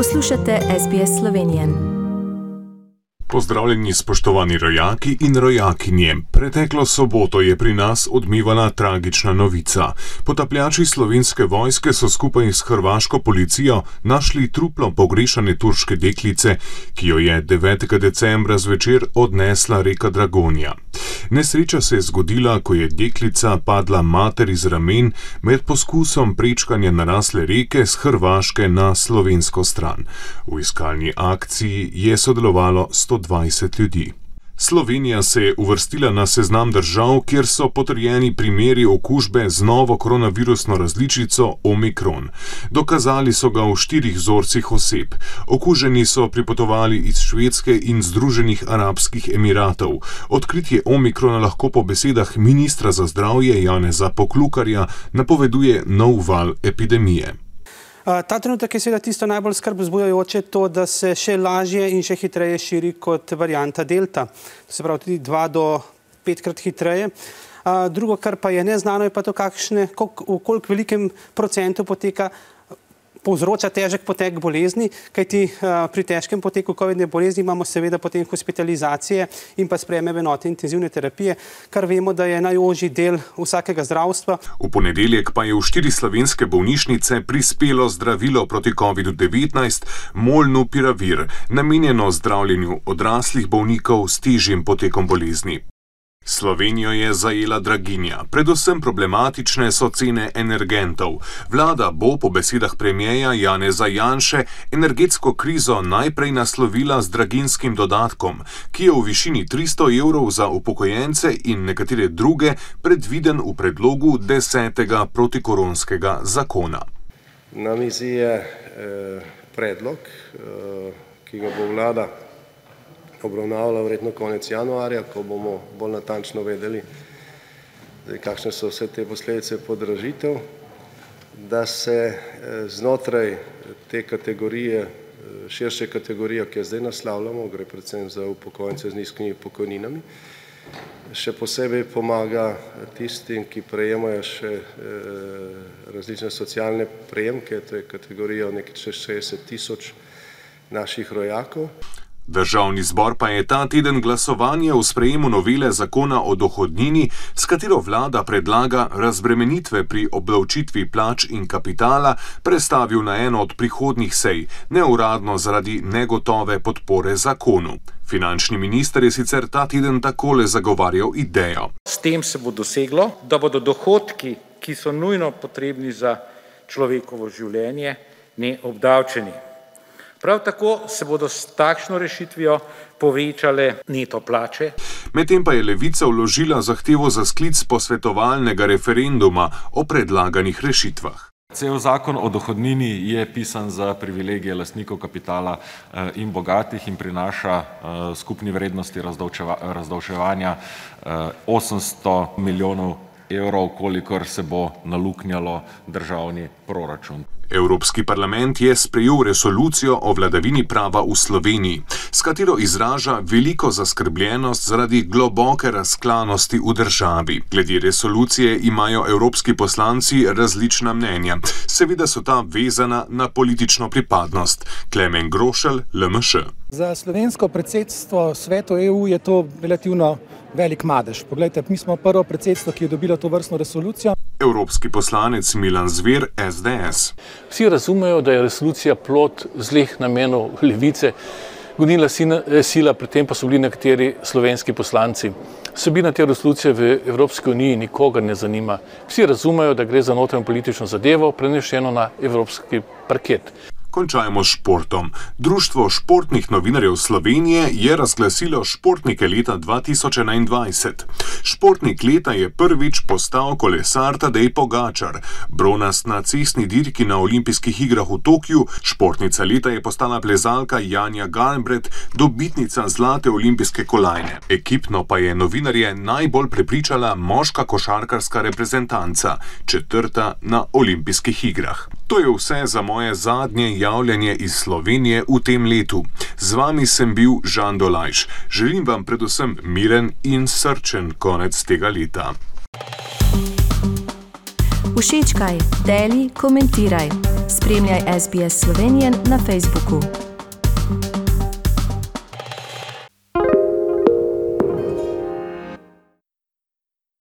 Poslušate SBS Slovenijo. Pozdravljeni, spoštovani rojaki in rojakinje. Preteklo soboto je pri nas odmevala tragična novica. Potapljači slovenske vojske so skupaj s hrvaško policijo našli truplo pogrešane turške deklice, ki jo je 9. decembra zvečer odnesla reka Dragonja. Nesreča se je zgodila, ko je deklica padla mater iz ramen med poskusom prečkanja narasle reke z Hrvaške na slovensko stran. V iskalni akciji je sodelovalo 120 ljudi. Slovenija se je uvrstila na seznam držav, kjer so potrjeni primeri okužbe z novo koronavirusno različico Omikron. Dokazali so ga v štirih vzorcih oseb. Okuženi so pripotovali iz Švedske in Združenih arabskih emiratov. Odkritje Omikrona lahko po besedah ministra za zdravje Janeza Poklukarja napoveduje nov val epidemije. Ta trenutek je seveda tisto najbolj skrb vzbujajoče, to, da se še lažje in še hitreje širi kot varianta Delta. To se pravi tudi dva do petkrat hitreje. Drugo, kar pa je neznano, je pa to, kakšne, v koliko velikem procentu poteka povzroča težek potek bolezni, kajti uh, pri težkem poteku COVID-19 bolezni imamo seveda potem hospitalizacije in pa sprejeme v enote intenzivne terapije, kar vemo, da je najožji del vsakega zdravstva. V ponedeljek pa je v štiri slovenske bolnišnice prispelo zdravilo proti COVID-19 Molnupiravir, namenjeno zdravljenju odraslih bolnikov s težjim potekom bolezni. Slovenijo je zajela draginja, predvsem problematične so cene energentov. Vlada bo po besedah premijeja Janeza Janše energetsko krizo najprej naslovila z draginskim dodatkom, ki je v višini 300 evrov za upokojence in nekatere druge predviden v predlogu desetega protikoronskega zakona. Na mizi je eh, predlog, eh, ki ga bo vlada obravnavala verjetno konec januarja, ko bomo bolj natančno vedeli, kakšne so vse te posledice podražitev, da se eh, znotraj te kategorije, eh, širše kategorije, ki jo zdaj naslavljamo, gre predvsem za upokojence z nizkimi pokojninami, še posebej pomaga tistim, ki prejemajo še eh, različne socialne prejemke, to je kategorija nekaj čez 60 tisoč naših rojakov. Državni zbor pa je ta teden glasovanje o sprejemu novele zakona o dohodnini, s katero vlada predlaga razbremenitve pri obdavčitvi plač in kapitala, prestavil na eno od prihodnjih sej, neuradno zaradi negotove podpore zakonu. Finančni minister je sicer ta teden takole zagovarjal idejo. S tem se bo doseglo, da bodo dohodki, ki so nujno potrebni za človekovo življenje, ne obdavčeni. Prav tako se bodo s takšno rešitvijo povečale neto plače. Medtem pa je levica vložila zahtevo za sklic posvetovalnega referenduma o predlaganih rešitvah. Cel zakon o dohodnini je pisan za privilegije lastnikov kapitala eh, in bogatih in prinaša eh, skupni vrednosti razdolževanja 800 eh, milijonov evrov, kolikor se bo naluknjalo državni proračun. Evropski parlament je sprejel resolucijo o vladavini prava v Sloveniji, s katero izraža veliko zaskrbljenost zaradi globoke razklanosti v državi. Glede resolucije imajo evropski poslanci različna mnenja, seveda so ta vezana na politično pripadnost. Klemen Grošel, LMŠ. Za slovensko predsedstvo svetu EU je to relativno velik madež. Poglejte, mi smo prvo predsedstvo, ki je dobilo to vrstno resolucijo. Evropski poslanec Milan Zver, SDS. Vsi razumejo, da je resolucija plot zleh namenov levice, gonila sila, pri tem pa so bili nekateri slovenski poslanci. Vsebina te resolucije v Evropski uniji nikogar ne zanima. Vsi razumejo, da gre za notranjo politično zadevo, prenešeno na evropski parket. Končajmo s športom. Društvo športnih novinarjev Slovenije je razglasilo športnike leta 2021. Športnik leta je prvič postal kolesar Tadej Pogačar, bronast na cestni dirki na olimpijskih igrah v Tokiu, športnica leta je postala plezalka Janja Galbret, dobitnica zlate olimpijske kolajne. Ekipno pa je novinarje najbolj prepričala moška košarkarska reprezentanca, četrta na olimpijskih igrah. To je vse za moje zadnje javljanje iz Slovenije v tem letu. Z vami sem bil Žan Dolajš. Želim vam predvsem miren in srčen konec tega leta. Všečkaj, deli, komentiraj. Spremljaj SBS Slovenijo na Facebooku.